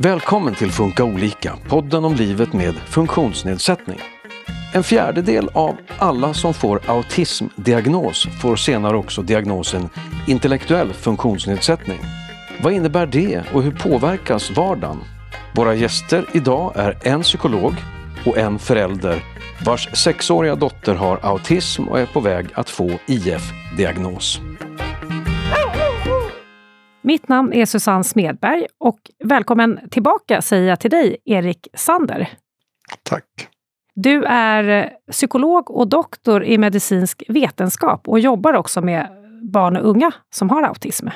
Välkommen till Funka olika, podden om livet med funktionsnedsättning. En fjärdedel av alla som får autismdiagnos får senare också diagnosen intellektuell funktionsnedsättning. Vad innebär det och hur påverkas vardagen? Våra gäster idag är en psykolog och en förälder vars sexåriga dotter har autism och är på väg att få IF-diagnos. Mitt namn är Susanne Smedberg och välkommen tillbaka säger jag till dig, Erik Sander. Tack. Du är psykolog och doktor i medicinsk vetenskap och jobbar också med barn och unga som har autism.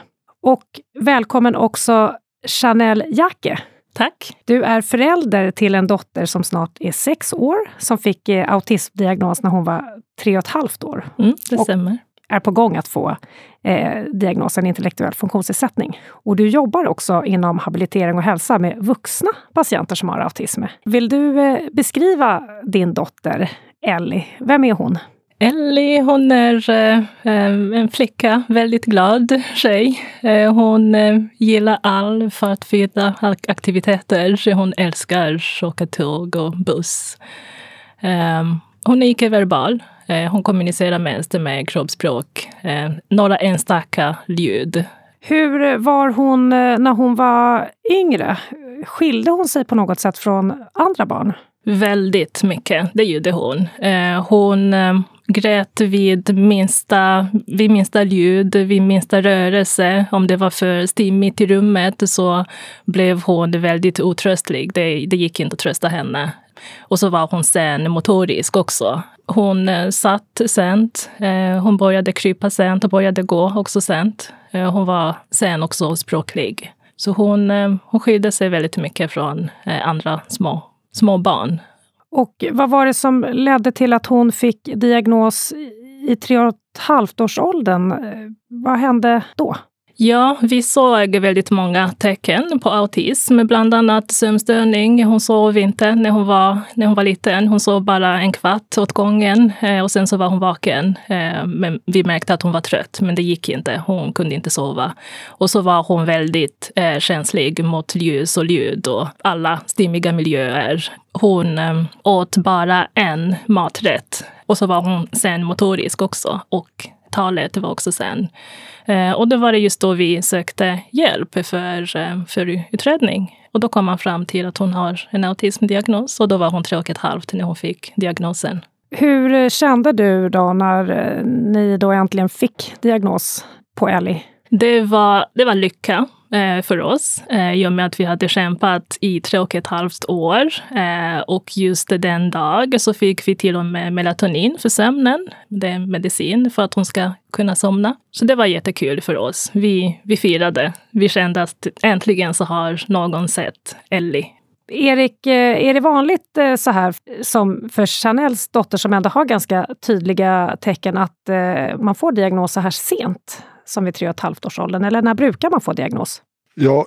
Och välkommen också Chanel Jacke. Tack. Du är förälder till en dotter som snart är sex år, som fick eh, autismdiagnos när hon var tre och ett halvt år. Mm, det och stämmer är på gång att få eh, diagnosen intellektuell funktionsnedsättning. Och du jobbar också inom habilitering och hälsa med vuxna patienter som har autism. Vill du eh, beskriva din dotter Ellie? Vem är hon? Ellie, hon är eh, en flicka, väldigt glad tjej. Eh, hon eh, gillar all fartfyllda aktiviteter. Hon älskar att åka tåg och buss. Eh, hon är icke-verbal. Eh, hon kommunicerar mest med kroppsspråk. Eh, några enstaka ljud. Hur var hon eh, när hon var yngre? Skilde hon sig på något sätt från andra barn? Väldigt mycket, det gjorde hon. Hon grät vid minsta, vid minsta ljud, vid minsta rörelse. Om det var för stimmigt i rummet så blev hon väldigt otröstlig. Det, det gick inte att trösta henne. Och så var hon sen motorisk också. Hon eh, satt sent. Eh, hon började krypa sent och började gå också sent. Eh, hon var sen också språklig. Så hon, hon skilde sig väldigt mycket från andra små, små barn. Och vad var det som ledde till att hon fick diagnos i tre och ett halvt års åldern? Vad hände då? Ja, vi såg väldigt många tecken på autism, bland annat sömnstörning. Hon sov inte när hon var, när hon var liten. Hon sov bara en kvart åt gången eh, och sen så var hon vaken. Eh, men vi märkte att hon var trött, men det gick inte. Hon kunde inte sova. Och så var hon väldigt eh, känslig mot ljus och ljud och alla stimmiga miljöer. Hon åt bara en maträtt och så var hon sen motorisk också och talet var också sen. Eh, och då var det just då vi sökte hjälp för, eh, för utredning. Och då kom man fram till att hon har en autismdiagnos och då var hon tre och ett halvt när hon fick diagnosen. Hur eh, kände du då när ni då äntligen fick diagnos på Ellie? Det var, det var lycka Eh, för oss eh, i och med att vi hade kämpat i tre och ett halvt år. Eh, och just den dagen så fick vi till och med melatonin för sömnen. Det är medicin för att hon ska kunna somna. Så det var jättekul för oss. Vi, vi firade. Vi kände att äntligen så har någon sett Ellie. Erik, är det vanligt så här som för Chanels dotter som ändå har ganska tydliga tecken att man får diagnos så här sent som vid tre och ett halvt års åldern? Eller när brukar man få diagnos? Ja,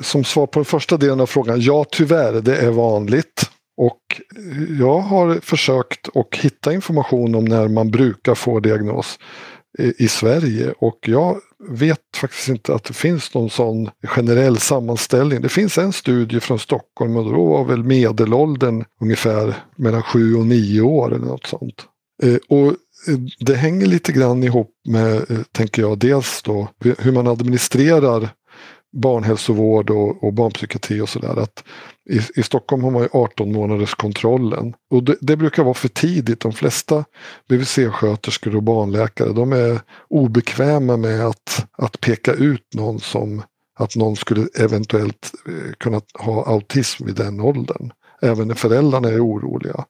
som svar på den första delen av frågan, ja tyvärr, det är vanligt. Och jag har försökt att hitta information om när man brukar få diagnos i, Sverige och jag vet faktiskt inte att det finns någon sån generell sammanställning. Det finns en studie från Stockholm och då var väl medelåldern ungefär mellan sju och nio år eller något sånt. Eh, och det hänger lite grann ihop med, eh, tänker jag, dels då hur man administrerar barnhälsovård och, och barnpsykiatri och sådär. I, I Stockholm har man ju 18 månaders kontrollen. Och det, det brukar vara för tidigt. De flesta BVC-sköterskor och barnläkare de är obekväma med att, att peka ut någon som att någon skulle eventuellt eh, kunna ha autism i den åldern. Även när föräldrarna är oroliga.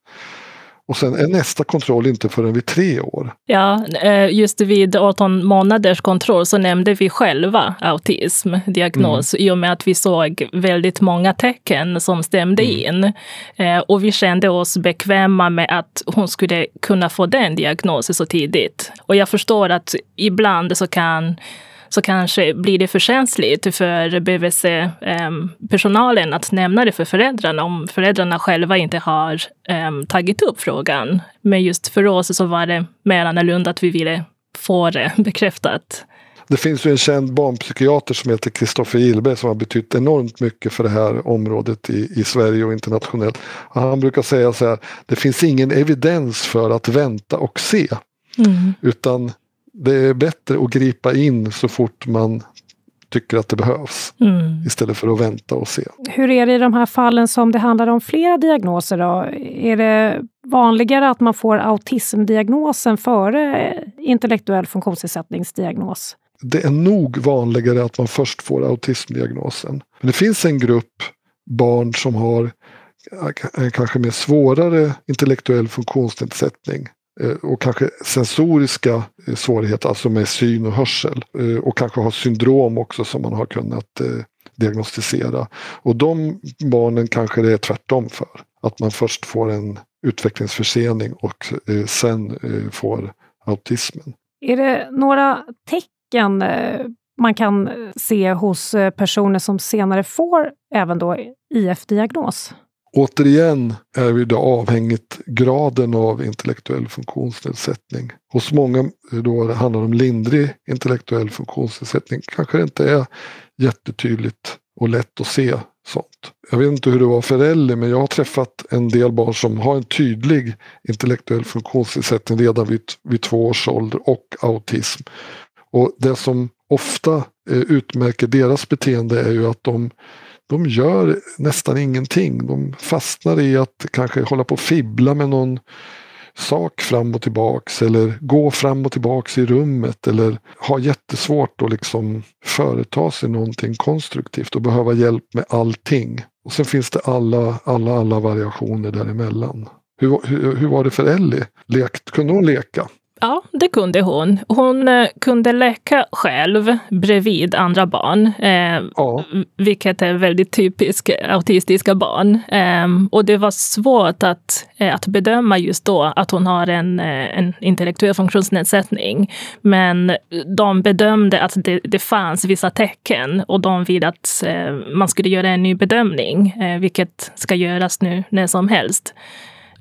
Och sen är nästa kontroll inte förrän vid tre år. Ja, eh, just vid 18 månaders kontroll så nämnde vi själva autism, diagnos, i och med att vi såg väldigt många tecken som stämde in. Eh, Och vi kände oss bekväma med att hon skulle kunna få den diagnosen så tidigt. Och jag förstår att ibland så kan så kanske blir det för känsligt för BVC-personalen att nämna det för föräldrarna om föräldrarna själva inte har em, tagit upp frågan. Men just för oss så var det mer annorlunda att vi ville få det bekräftat. Det finns ju en känd barnpsykiater som heter Kristoffer Gillberg som har betytt enormt mycket för det här området i, i Sverige och internationellt. Han brukar säga så här, det finns ingen evidens för att vänta och se. Mm. Utan det är bättre att gripa in så fort man tycker att det behövs. Mm. Istället för att vänta och se. Hur är det i de här fallen som det handlar om flera diagnoser? Då? Är det vanligare att man får autismdiagnosen före intellektuell funktionsnedsättningsdiagnos? Det är nog vanligare att man först får autismdiagnosen. Men det finns en grupp barn som har kanske mer svårare intellektuell funktionsnedsättning Eh, och kanske sensoriska eh, svårigheter, alltså med syn och hörsel. Eh, och kanske har syndrom också som man har kunnat diagnostisera. Och de barnen kanske det är tvärtom för. Att man först får en utvecklingsförsening och sen får autismen. Är det några tecken man kan se hos personer som senare får även då IF-diagnos? Återigen är vi då avhängigt graden av intellektuell funktionsnedsättning. Hos många då det handlar om lindrig intellektuell funktionsnedsättning kanske det inte är jättetydligt och lätt att se sånt. Jag vet inte hur det var för Ellie men jag har träffat en del barn som har en tydlig intellektuell funktionsnedsättning redan vid, vid två års ålder och autism. Och det som ofta eh, utmärker deras beteende är ju att de de gör nästan ingenting. De fastnar i att kanske hålla på och fibbla med någon sak fram och tillbaks eller gå fram och tillbaks i rummet eller ha jättesvårt att liksom företa sig någonting konstruktivt och behöva hjälp med allting. Och sen finns det alla, alla, alla variationer däremellan. Hur, hur, hur var det för Ellie? Lekt, kunde hon leka? Ja, det kunde hon. Hon eh, kunde leka själv bredvid andra barn, eh, ja. vilket är väldigt typiskt autistiska barn. Eh, och det var svårt att, eh, att bedöma just då att hon har en, eh, en intellektuell funktionsnedsättning. Men de bedömde att det, det fanns vissa tecken och de ville att eh, man skulle göra en ny bedömning, vilket ska göras nu när som helst.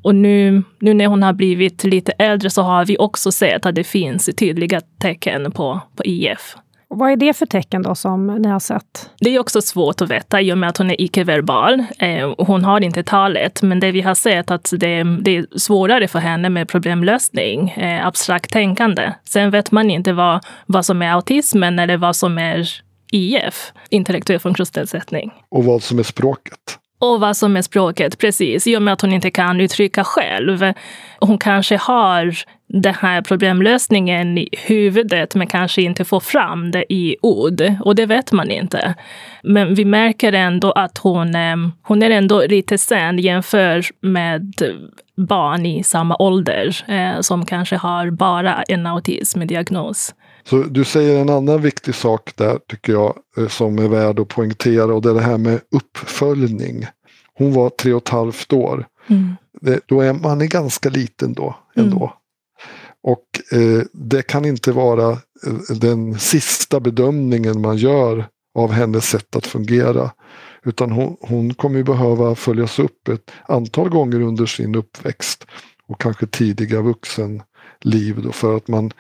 Och nu, nu när hon har blivit lite äldre så har vi också sett att det finns tydliga tecken på, på IF. Och vad är det för tecken då som ni har sett? Det är också svårt att veta i och med att hon är icke-verbal. Eh, hon har inte talet, men det vi har sett att det, det är svårare för henne med problemlösning, eh, abstrakt tänkande. Sen vet man inte vad, vad som är autismen eller vad som är IF, intellektuell funktionsnedsättning. Och vad som är språket? Och vad som är språket, precis. I och med att hon inte kan uttrycka själv. Hon kanske har den här problemlösningen i huvudet men kanske inte får fram det i ord. Och det vet man inte. Men vi märker ändå att hon, eh, hon är ändå lite sen jämfört med barn i samma ålder eh, som kanske har bara en autismdiagnos. Så du säger en annan viktig sak där tycker jag eh, som är värd att poängtera och det är det här med uppföljning. Hon var tre och ett halvt år. Mm. Det, då är man är ganska liten då ändå. Mm. Och eh, det kan inte vara eh, den sista bedömningen man gör av hennes sätt att fungera. Utan hon, hon kommer behöva följas upp ett antal gånger under sin uppväxt och kanske tidiga vuxenliv då för att man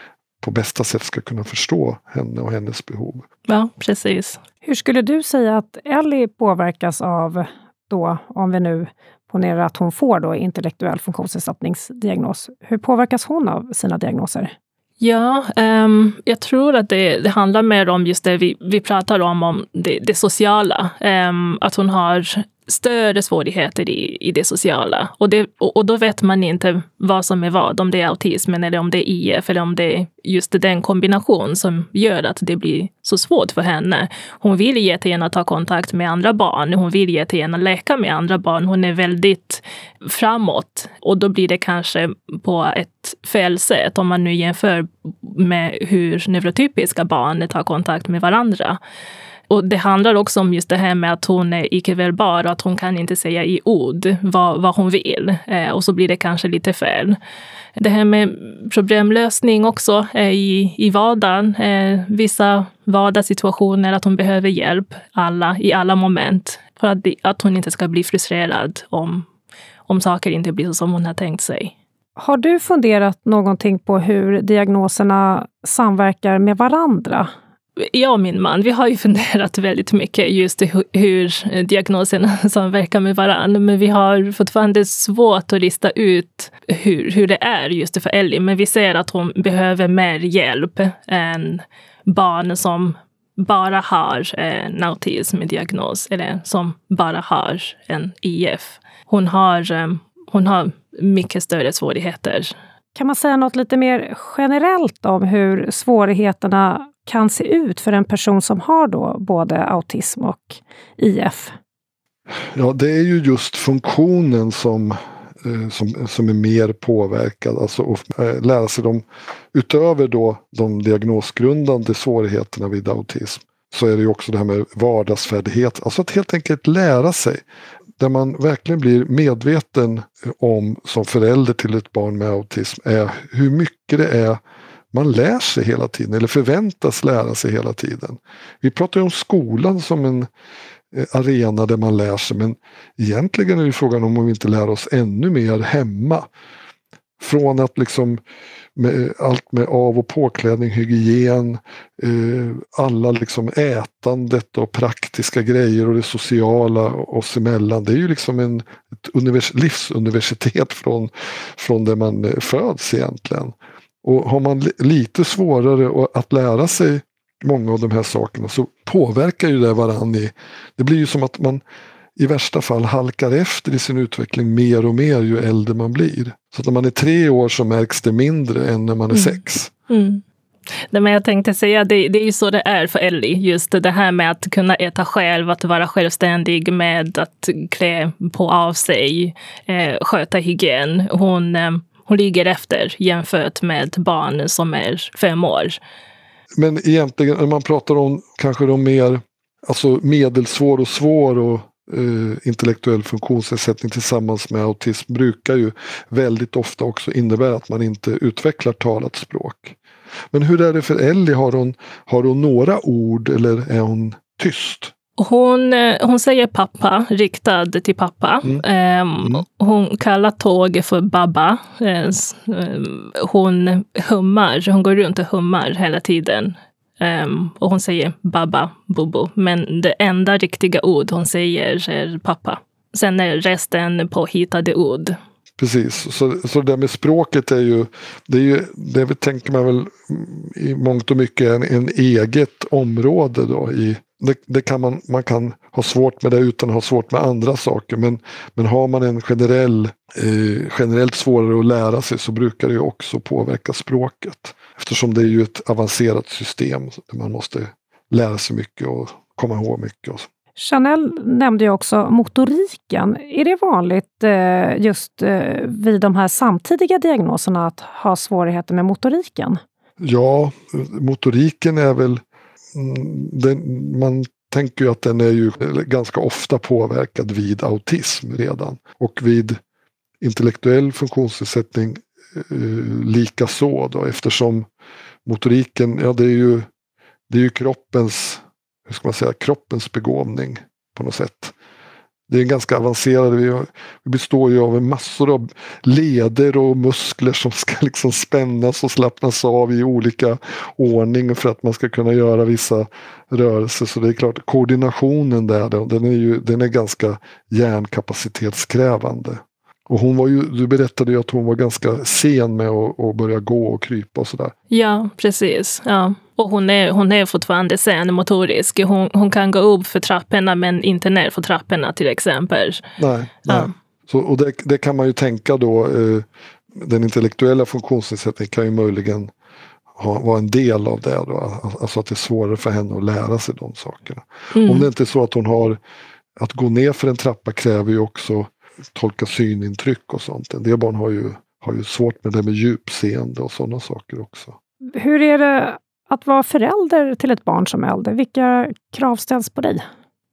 på bästa sätt ska kunna förstå henne och hennes behov. Ja, precis. Hur skulle du säga att Ellie påverkas av då, om vi nu ponerar att hon får då intellektuell funktionsnedsättningsdiagnos. Hur påverkas hon av sina diagnoser? Ja, um, jag tror att det, det, handlar mer om just det vi, vi pratar om, om det, det sociala. Um, att hon har större svårigheter i, i det sociala. Och, det, och, och, då vet man inte vad som är vad, om det är autismen eller om det är IF eller om det är just den kombination som gör att det blir så svårt för henne. Hon vill jättegärna ta kontakt med andra barn, hon vill jättegärna leka med andra barn. Hon är väldigt framåt och då blir det kanske på ett fel sätt om man nu jämför med hur neurotypiska barn tar kontakt med varandra. Och det handlar också om just det här med att hon är icke-verbal och att hon kan inte säga i ord vad, vad hon vill. Eh, och så blir det kanske lite fel. Det här med problemlösning också eh, i, i vardagen. Eh, vissa vardagssituationer, att hon behöver hjälp alla, i alla moment. För att, att hon inte ska bli frustrerad om, om saker inte blir så som hon har tänkt sig. Har du funderat någonting på hur diagnoserna samverkar med varandra? jag och min man, vi har ju funderat väldigt mycket just hur, hur diagnoserna samverkar med varandra. Men vi har fortfarande svårt att lista ut hur, hur det är just för Ellie. Men vi ser att hon behöver mer hjälp än barn som bara har en autismdiagnos eller som bara har en IF. Hon har, ehm, hon har mycket större svårigheter. Kan man säga något lite mer generellt om hur svårigheterna kan se ut för en person som har då både autism och IF? Ja, det är ju just funktionen som, eh, som, som är mer påverkad. Alltså att eh, lära sig de, utöver då de diagnosgrundande svårigheterna vid autism, så är det ju också det här med vardagsfärdighet. Alltså att helt enkelt lära sig. Där man verkligen blir medveten om som förälder till ett barn med autism är hur mycket det är man lär sig hela tiden eller förväntas lära sig hela tiden. Vi pratar ju om skolan som en eh, arena där man lär sig men egentligen är det frågan om vi inte lär oss ännu mer hemma. Från att liksom med allt med av och påklädning, hygien, eh, alla liksom ätandet och praktiska grejer och det sociala oss emellan. Det är ju liksom en, ett univers, livsuniversitet från, från där man eh, föds egentligen. Och har man lite svårare att lära sig många av de här sakerna så påverkar ju det varann i... Det blir ju som att man i värsta fall halkar efter i sin utveckling mer och mer ju äldre man blir. Så att när man är tre år så märks det mindre än när man är mm. sex. Mm. Nej, men jag tänkte säga, det, det är ju så det är för Ellie. Just det här med att kunna äta själv, att vara självständig med att klä på av sig, eh, sköta hygien. Hon, eh, hon ligger efter jämfört med barn som är fem år. Men egentligen när man pratar om kanske de mer alltså medelsvår och svår och eh, intellektuell funktionsnedsättning tillsammans med autism brukar ju väldigt ofta också innebära att man inte utvecklar talat språk. Men hur är det för Ellie? Har hon, har hon några ord eller är hon tyst? Hon, eh, hon säger pappa, riktad till pappa. Mm. Ehm, mm. Hon kallar tåg för babba. Eh, hon hummar, hon går runt och hummar hela tiden. Um, och hon säger baba, bobo. Men det enda riktiga ord hon säger är pappa. Sen är resten påhittade ord. Precis, så, så det där med språket är ju, det, är ju, det tänker man väl i mångt och mycket en, en eget område då i det, det, kan man, man kan ha svårt med det utan att ha svårt med andra saker. Men, men har man en generell, eh, generellt svårare att lära sig så brukar det ju också påverka språket. Eftersom det är ju ett avancerat system där man måste lära sig mycket och komma ihåg mycket. Chanel nämnde ju också motoriken. Är det vanligt eh, just eh, vid de här samtidiga diagnoserna att ha svårigheter med motoriken? Ja, motoriken är väl Mm, den, man tänker ju att den är ju ganska ofta påverkad vid autism redan. Och vid intellektuell funktionsnedsättning eh, lika så då eftersom motoriken, ja det är ju, det är ju kroppens, hur ska man säga, kroppens begåvning på något sätt. Det är ganska avancerade, vi, vi består ju av massor av leder och muskler som ska liksom spännas och slappnas av i olika ordning för att man ska kunna göra vissa rörelser. Så det är klart, koordinationen där den är, ju, den är ganska hjärnkapacitetskrävande. Och hon var ju, du berättade ju att hon var ganska sen med att, att börja gå och krypa och sådär. Ja, precis. Ja. Och hon är, hon är fortfarande sen motorisk. Hon, hon kan gå upp för trapporna men inte ner för trapporna till exempel. Nej, nej. Ja. Så, och det, det, kan man ju tänka då, eh, den intellektuella funktionsnedsättningen kan ju möjligen ha, vara en del av det. Då. Alltså att det är svårare för henne att lära sig de sakerna. Mm. Om det inte är så att hon har, att gå ner för en trappa kräver ju också tolka synintryck och sånt. En del barn har ju, har ju svårt med det med djupseende och sådana saker också. Hur är det att vara förälder till ett barn som är äldre? Vilka krav ställs på dig?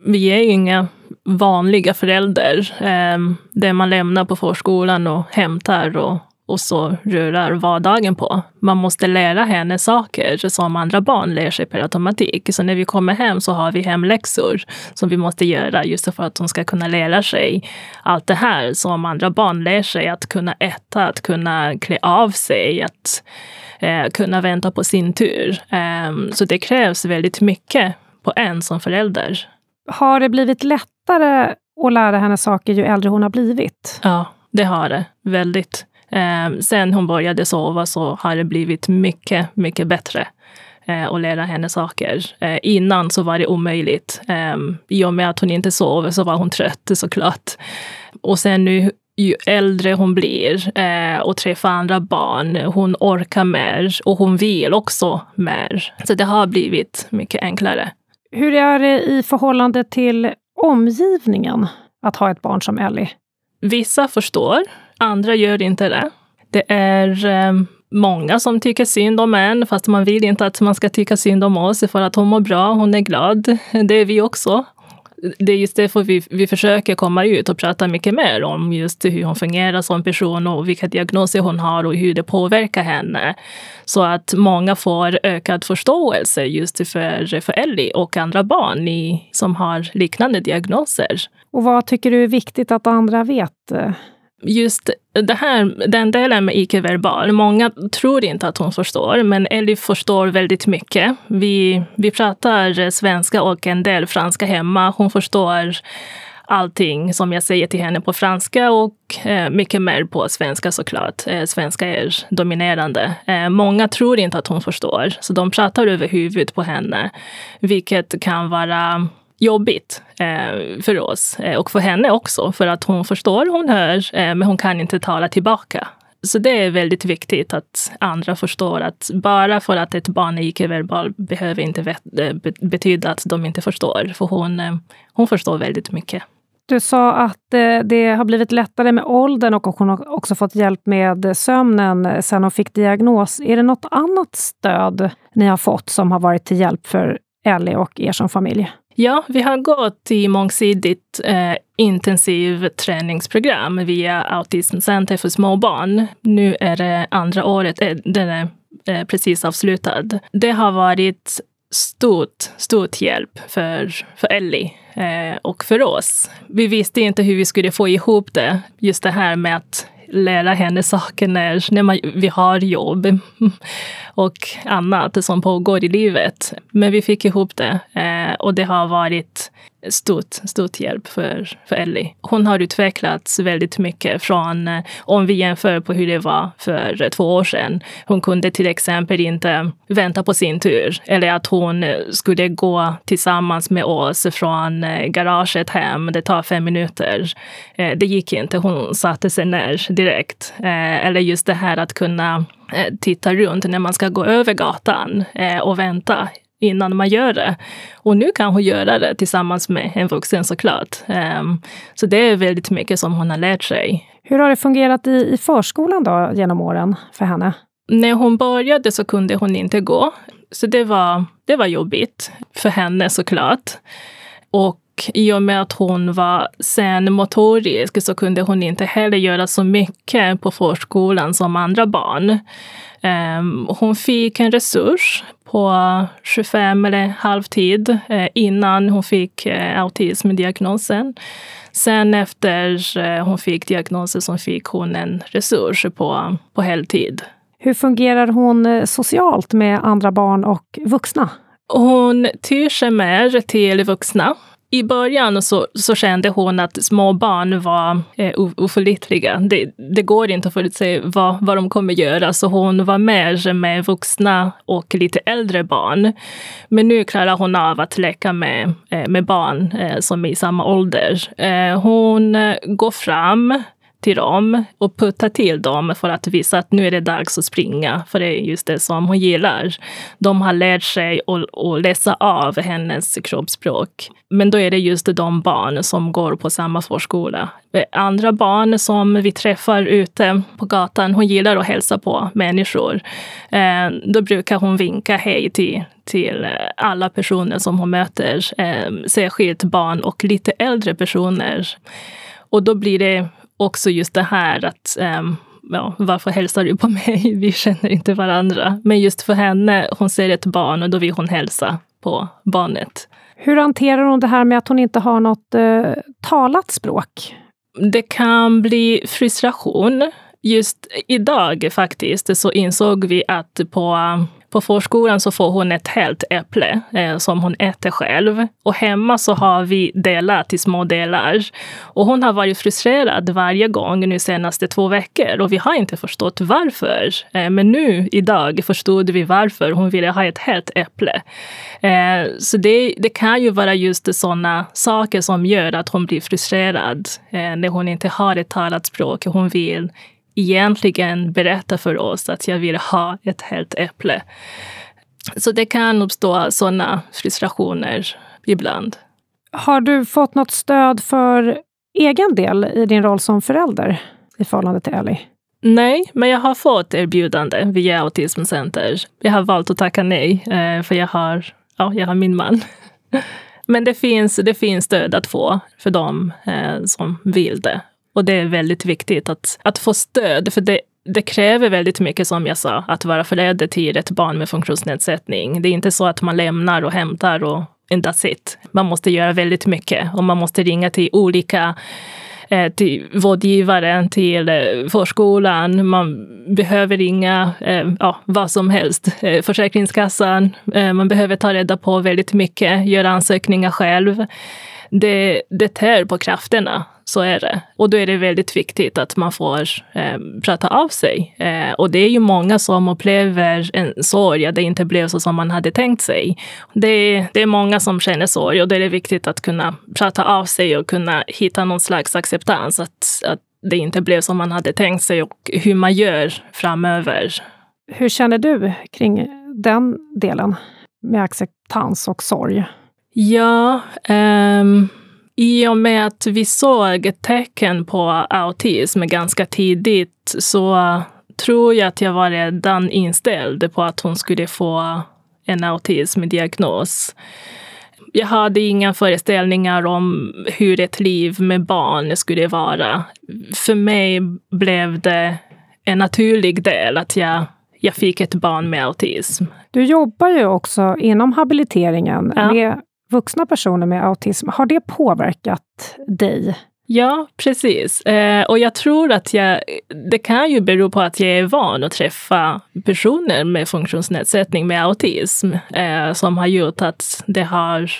Vi är ju inga vanliga föräldrar. Eh, det man lämnar på förskolan och hämtar och, och så rörar vardagen på. Man måste lära henne saker som andra barn lär sig per automatik. Så när vi kommer hem så har vi hemläxor som vi måste göra just för att hon ska kunna lära sig allt det här som andra barn lär sig. Att kunna äta, att kunna klä av sig, att eh, kunna vänta på sin tur. Um, så det krävs väldigt mycket på en som förälder. Har det blivit lättare att lära henne saker ju äldre hon har blivit? Ja, det har det. Väldigt. Eh, sen hon började sova så har det blivit mycket, mycket bättre eh, att lära henne saker. Eh, innan så var det omöjligt. Eh, I och med att hon inte sov så var hon trött såklart. Och sen nu ju äldre hon blir eh, och träffar andra barn, hon orkar mer och hon vill också mer. Så det har blivit mycket enklare. Hur är det i förhållande till omgivningen att ha ett barn som Ellie? Vissa förstår, andra gör inte det. Det är eh, många som tycker synd om en, fast man vill inte att man ska tycka synd om oss för att hon mår bra, hon är glad. Det är vi också det är just därför vi, vi försöker komma ut och prata mycket mer om just hur hon fungerar som person och vilka diagnoser hon har och hur det påverkar henne. Så att många får ökad förståelse just för, för Ellie och andra barn i, som har liknande diagnoser. Och vad tycker du är viktigt att andra vet? Eh, just det här, den delen med icke-verbal, många tror inte att hon förstår, men Ellie förstår väldigt mycket. Vi, vi pratar svenska och en del franska hemma. Hon förstår allting som jag säger till henne på franska och eh, mycket mer på svenska såklart. Eh, svenska är dominerande. Eh, många tror inte att hon förstår, så de pratar över huvudet på henne, vilket kan vara jobbigt eh, för oss eh, och för henne också. För att hon förstår, hon hör, eh, men hon kan inte tala tillbaka. Så det är väldigt viktigt att andra förstår att bara för att ett barn är icke-verbal behöver inte eh, betyda att de inte förstår. För hon, eh, hon förstår väldigt mycket. Du sa att eh, det har blivit lättare med åldern och hon har också fått hjälp med sömnen sen hon fick diagnos. Är det något annat stöd ni har fått som har varit till hjälp för Ellie och er som familj? Ja, vi har gått i mångsidigt eh, intensiv träningsprogram via Autismcenter för små barn. Nu är det andra året, eh, den är eh, precis avslutad. Det har varit stort, stort hjälp för, för Ellie eh, och för oss. Vi visste inte hur vi skulle få ihop det, just det här med att lära henne saker när, när man, vi har jobb och annat som pågår i livet. Men vi fick ihop det eh, och det har varit stort, stort hjälp för, för Ellie. Hon har utvecklats väldigt mycket från, eh, om vi jämför på hur det var för två år sedan. Hon kunde till exempel inte vänta på sin tur eller att hon skulle gå tillsammans med oss från eh, garaget hem. Det tar fem minuter. Det gick inte. Hon satte sig ner direkt. Eller just det här att kunna titta runt när man ska gå över gatan och vänta innan man gör det. Och nu kan hon göra det tillsammans med en vuxen såklart. Um, så det är väldigt mycket som hon har lärt sig. Hur har det fungerat i, i förskolan då genom åren för henne? När hon började så kunde hon inte gå. Så det var, det var jobbigt för henne såklart. Och i och med att hon var senmotorisk så kunde hon inte heller göra så mycket på förskolan som andra barn. Um, hon fick en resurs på 25 eller halvtid eh, innan hon fick eh, autismdiagnosen. Sen efter eh, hon fick diagnosen så fick hon en resurs på, på heltid. Hur fungerar hon socialt med andra barn och vuxna? Hon tyr sig mer till vuxna i början så, så kände hon att små barn var eh, oförlitliga. Det, det, går inte att förutse vad, vad de kommer göra, så hon var mer med vuxna och lite äldre barn. Men nu klarar hon av att leka med, eh, med barn eh, som är i samma ålder. Eh, hon eh, går fram till dem och putta till dem för att visa att nu är det dags att springa, för det är just det som hon gillar. De har lärt sig att, att läsa av hennes kroppsspråk. Men då är det just de barn som går på samma förskola. Eh, andra barn som vi träffar ute på gatan, hon gillar att hälsa på människor. Eh, då brukar hon vinka hej till, till eh, alla personer som hon möter, särskilt barn och lite äldre personer. Och då blir det också just det här att um, ja, varför hälsar du på mig? Vi känner inte varandra. Men just för henne, hon ser ett barn och då vill hon hälsa på barnet. Hur hanterar hon det här med att hon inte har något eh, talat språk? Det kan bli frustration. Just idag faktiskt så insåg vi att på på förskolan så får hon ett helt äpple eh, som hon äter själv. Och hemma så har vi delat i små delar. Och hon har varit frustrerad varje gång nu senaste två veckor och vi har inte förstått varför. Eh, men nu idag förstod vi varför hon ville ha ett helt äpple. Eh, så det, det kan ju vara just sådana saker som gör att hon blir frustrerad eh, när hon inte har ett talat språk. Hon vill egentligen berätta för oss att jag vill ha ett helt äpple. Så det kan uppstå sådana frustrationer ibland. Har du fått något stöd för egen del i din roll som förälder i förhållande till Ellie? Nej, men jag har fått erbjudande via Autismcenter. Jag har valt att tacka nej, eh, för jag har, ja, jag har min man. Men det finns, det finns stöd att få för dem eh, som vill det. Och det är väldigt viktigt att, att få stöd, för det, det kräver väldigt mycket, som jag sa, att vara förälder till ett barn med funktionsnedsättning. Det är inte så att man lämnar och hämtar och that's it. Man måste göra väldigt mycket och man måste ringa till olika eh, till vårdgivaren, till eh, förskolan. Man behöver ringa eh, ja, vad som helst. Försäkringskassan. Man behöver ta reda på väldigt mycket, göra ansökningar själv. Det, det tär på krafterna. Så är det. Och då är det väldigt viktigt att man får eh, prata av sig. Eh, och det är ju många som upplever en sorg, att det inte blev så som man hade tänkt sig. Det, det är många som känner sorg och då är det viktigt att kunna prata av sig och kunna hitta någon slags acceptans. Att, att det inte blev som man hade tänkt sig och hur man gör framöver. Hur känner du kring den delen med acceptans och sorg? Ja, um i och med att vi såg tecken på autism ganska tidigt så tror jag att jag var redan inställd på att hon skulle få en autismdiagnos. Jag hade inga föreställningar om hur ett liv med barn skulle vara. För mig blev det en naturlig del att jag, jag fick ett barn med autism. Du jobbar ju också inom habiliteringen ja. med vuxna personer med autism. Har det påverkat dig? Ja, precis. Eh, och jag tror att jag, det kan ju bero på att jag är van att träffa personer med funktionsnedsättning med autism eh, som har gjort att det har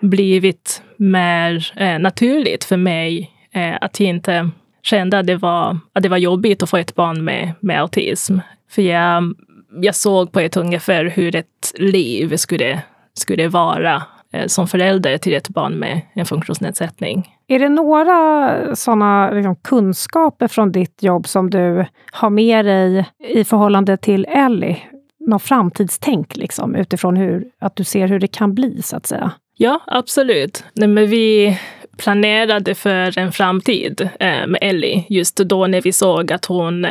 blivit mer eh, naturligt för mig eh, att jag inte kände att det, var, att det var jobbigt att få ett barn med, med autism. För jag, jag såg på ett ungefär hur ett liv skulle, skulle vara som förälder till ett barn med en funktionsnedsättning. Är det några sådana liksom, kunskaper från ditt jobb som du har med dig i förhållande till Ellie? Något framtidstänk liksom, utifrån hur, att du ser hur det kan bli, så att säga? Ja, absolut. Nej, men vi planerade för en framtid eh, med Ellie. Just då när vi såg att hon, eh,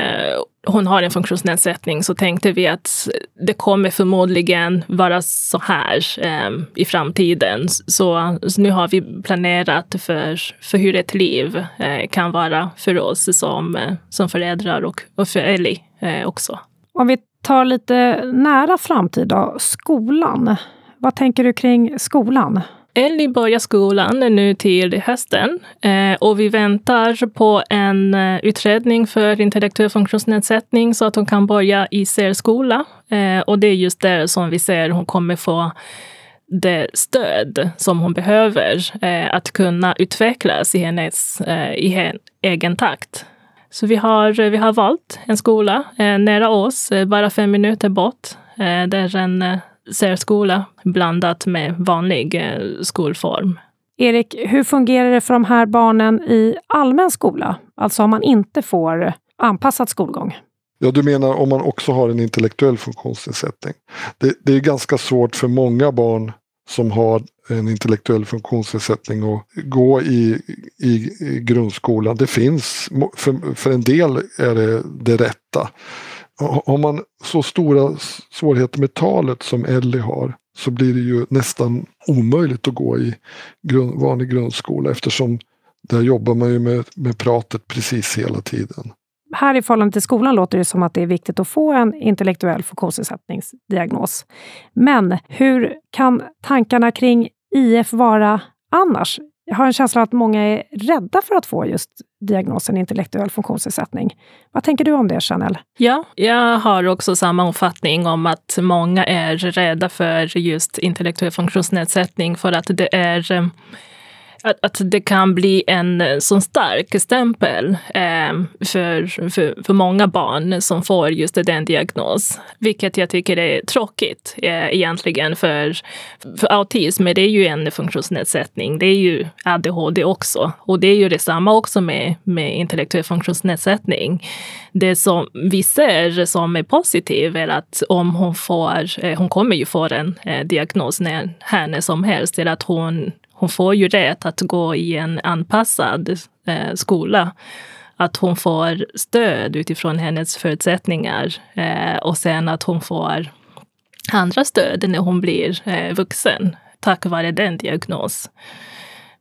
hon har en funktionsnedsättning så tänkte vi att det kommer förmodligen vara så här eh, i framtiden. Så, så, nu har vi planerat för, för hur ett liv eh, kan vara för oss som, eh, som föräldrar och, och för Ellie eh, också. Om vi tar lite nära framtid då, skolan. Vad tänker du kring skolan? Ellie börjar skolan nu till hösten eh, och vi väntar på en eh, utredning för intellektuell funktionsnedsättning så att hon kan börja i särskola. Eh, och det är just där som vi ser hon kommer få det stöd som hon behöver att kunna utvecklas i hennes i hen, egen takt. Så vi har, vi har valt en skola nära oss, bara fem minuter bort. där en särskola blandat med vanlig eh, skolform. Erik, hur fungerar det för de här barnen i allmän skola? Alltså om man inte får anpassad skolgång? Ja, du menar om man också har en intellektuell funktionsnedsättning. Det, det är ganska svårt för många barn som har en intellektuell funktionsnedsättning att gå i, i, i grundskolan. Det finns, för, för en del är det det rätta. Har man så stora svårigheter med talet som Ellie har så blir det ju nästan omöjligt att gå i grund, vanlig grundskola eftersom där jobbar man ju med, med pratet precis hela tiden. här i förhållande till skolan låter det som att det är viktigt att få en intellektuell funktionsnedsättningsdiagnos. Men hur kan tankarna kring IF vara annars? Jag har en känsla att många är rädda för att få just diagnosen intellektuell funktionsnedsättning. Vad tänker du om det, Chanel? Ja, jag har också samma uppfattning om att många är rädda för just intellektuell funktionsnedsättning för att det är eh, att, att det kan bli en eh, sån så stark stämpel eh, för, för, för många barn som får just den diagnos. Vilket jag tycker är tråkigt eh, egentligen för, för autism. Det är ju en funktionsnedsättning. Det är ju ADHD också. Och det är ju detsamma också med, med intellektuell funktionsnedsättning. Det som vi ser som är positivt är att om hon får, eh, hon kommer ju få en eh, diagnos när, här när som helst, eller att hon hon får ju rätt att gå i en anpassad eh, skola. Att hon får stöd utifrån hennes förutsättningar eh, och sen att hon får andra stöd när hon blir eh, vuxen tack vare den diagnos.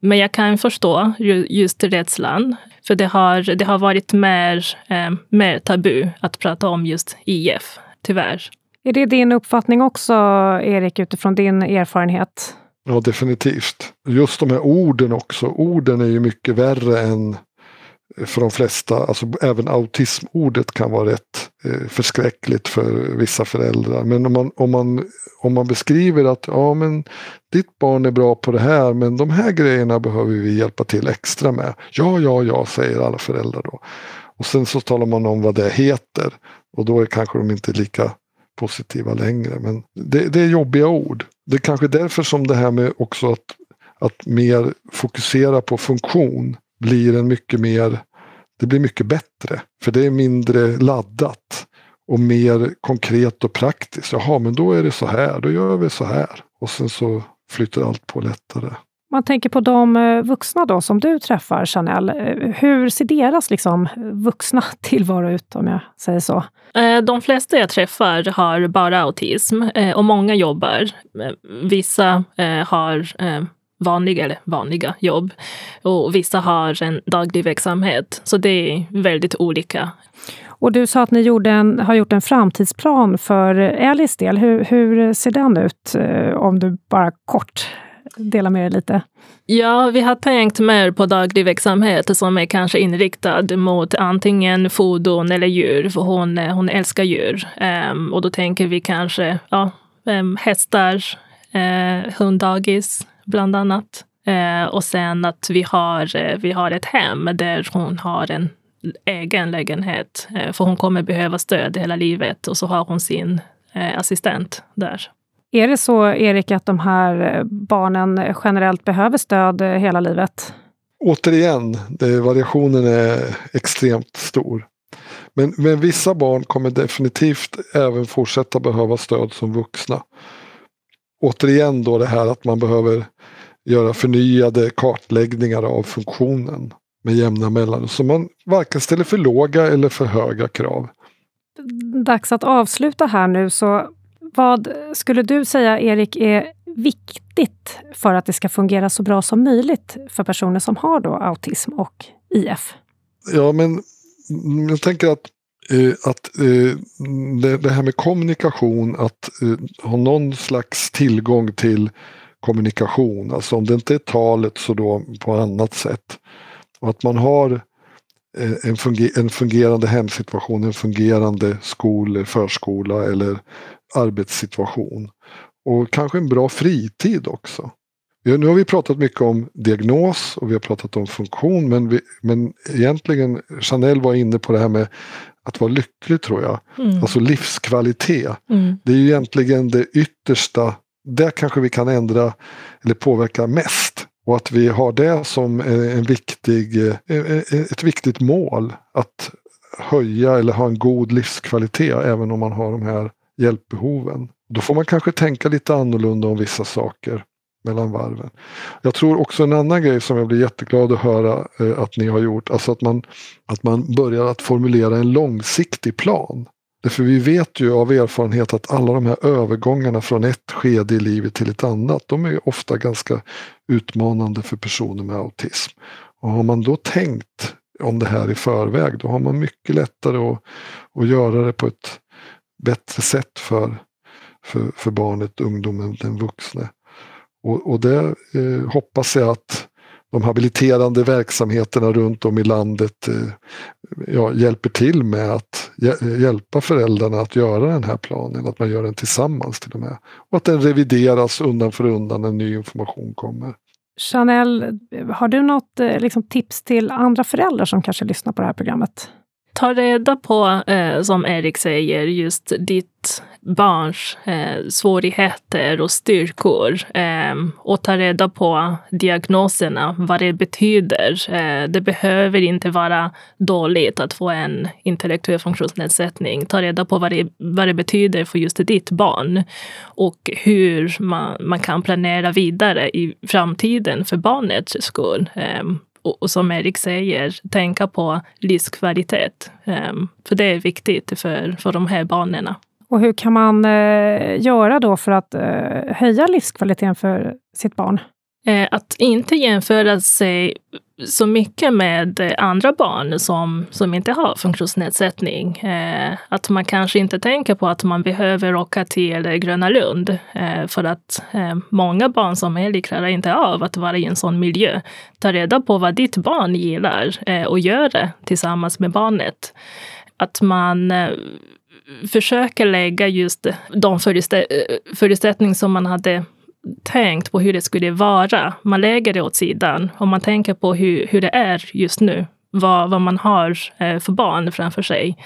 Men jag kan förstå just rädslan, för det har, det har varit mer, eh, mer tabu att prata om just IF, tyvärr. Är det din uppfattning också, Erik, utifrån din erfarenhet? Ja, definitivt. Just de här orden också. Orden är ju mycket värre än eh, för de flesta. Alltså även autismordet kan vara rätt eh, förskräckligt för vissa föräldrar. Men om man, om man, om man beskriver att ja, men ditt barn är bra på det här men de här grejerna behöver vi hjälpa till extra med. Ja, ja, ja, säger alla föräldrar då. Och sen så talar man om vad det heter och då är kanske de inte lika positiva längre. Men det, det är jobbiga ord. Det är kanske därför som det här med också att, att mer fokusera på funktion blir en mycket mer, det blir mycket bättre. För det är mindre laddat och mer konkret och praktiskt. Jaha, men då är det så här, då gör vi så här. Och sen så flyter allt på lättare. Man tänker på de eh, vuxna då som du träffar, Chanel. Eh, hur ser deras liksom, vuxna tillvaro ut, om jag säger så? Eh, de flesta jag träffar har bara autism och många jobbar. Vissa har vanliga, eller vanliga jobb och vissa har en daglig verksamhet. Så det är väldigt olika. Och du sa att ni en, har gjort en framtidsplan för Elis del. Hur, hur ser den ut? Om du bara kort dela med er lite? Ja, vi har tänkt mer på daglig verksamhet som är kanske inriktad mot antingen fordon eller djur, för hon, hon älskar djur. Um, och då tänker vi kanske ja, um, hästar, uh, hunddagis bland annat. Uh, och sen att vi har, uh, vi har ett hem där hon har en egen lägenhet. för hon kommer behöva stöd hela livet och så har hon sin assistent där. Är det så, Erik, att de här barnen generellt behöver stöd hela livet? Återigen, det, variationen är extremt stor. Men, men vissa barn kommer definitivt även fortsätta behöva stöd som vuxna. Återigen då det här att man behöver göra förnyade kartläggningar av funktionen med jämna mellanrum. Så man varken ställer för låga eller för höga krav. Dags att avsluta här nu. så vad skulle du säga, Erik, är viktigt för att det ska fungera så bra som möjligt för personer som har då autism och IF? Ja, men jag tänker att, eh, att eh, det, det, här med kommunikation, att eh, ha någon slags tillgång till kommunikation, alltså om det inte är talet så då på annat sätt. Och att man har eh, en, funger en fungerande hemsituation, en fungerande skol, förskola eller arbetssituation. Och kanske en bra fritid också. Nu har vi pratat mycket om diagnos och vi har pratat om funktion men, vi, men egentligen Chanel var inne på det här med att vara lycklig tror jag. Mm. Alltså livskvalitet. Mm. Det är ju egentligen det yttersta. Där kanske vi kan ändra eller påverka mest. Och att vi har det som eh, en viktig, eh, eh, ett viktigt mål. Att höja eller ha en god livskvalitet även om man har de här hjälpbehoven. Då får man kanske tänka lite annorlunda om vissa saker mellan varven. Jag tror också en annan grej som jag blir jätteglad att höra att ni har gjort, alltså att man, att man börjar att formulera en långsiktig plan. Därför vi vet ju av erfarenhet att alla de här övergångarna från ett skede i livet till ett annat, de är ofta ganska utmanande för personer med autism. Och har man då tänkt om det här i förväg. Då har man mycket lättare att, att göra det på ett bättre sätt för, för, för barnet, ungdomen, den vuxne. Och, och det eh, hoppas jag att de habiliterande verksamheterna runt om i landet eh, ja, hjälper till med att hjälpa föräldrarna att göra den här planen, att man gör den tillsammans till och med. Och att den revideras undan för undan när ny information kommer. Chanel, har du något eh, liksom, tips till andra föräldrar som kanske lyssnar på det här programmet? Ta reda på, eh, som Erik säger, just ditt barns eh, svårigheter och styrkor eh, och ta reda på diagnoserna, vad det betyder. Eh, det behöver inte vara dåligt att få en intellektuell funktionsnedsättning. Ta reda på vad det, vad det betyder för just ditt barn och hur man, man kan planera vidare i framtiden för barnets skull. Eh, och, och, som Erik säger, tänka på livskvalitet. Um, för det är viktigt för, för de här barnen. Och hur kan man eh, göra då för att eh, höja livskvaliteten för sitt barn? Eh, att inte jämföra sig så mycket med andra barn som, som inte har funktionsnedsättning. Eh, att man kanske inte tänker på att man behöver åka till Gröna Lund eh, för att många barn som är klarar inte av att vara i en sån miljö. Ta reda på vad ditt barn gillar och gör det tillsammans med barnet. Att man försöker lägga just de förutsättningar som man hade tänkt på hur det skulle vara. Man lägger det åt sidan och man tänker på hur, hur det är just nu. Vad, vad man har eh, för barn framför sig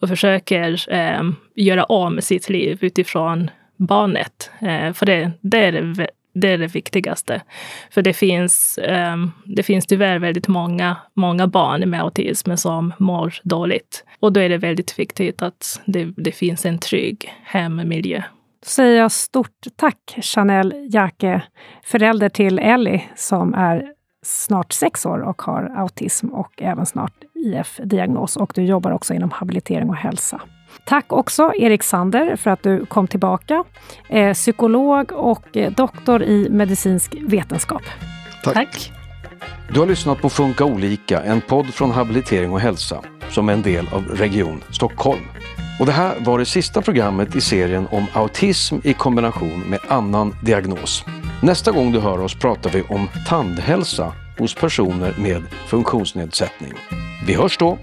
och försöker eh, göra om sitt liv utifrån barnet. Eh, för det, det, är det, det är det viktigaste. För det finns, eh, det finns tyvärr väldigt många, många barn med autism som mår dåligt. Och då är det väldigt viktigt att det, det finns en trygg hemmiljö. Då säger jag stort tack Chanel Jake, förälder till Ellie som är snart sex år och har autism och även snart IF-diagnos. Och du jobbar också inom habilitering och hälsa. Tack också Erik Sander för att du kom tillbaka. Eh, psykolog och eh, doktor i medicinsk vetenskap. Tack. Tack. Du har lyssnat på Funka olika, en podd från Habilitering och hälsa som är en del av Region Stockholm. Och det här var det sista programmet i serien om autism i kombination med annan diagnos. Nästa gång du hör oss pratar vi om tandhälsa hos personer med funktionsnedsättning. Vi hörs då!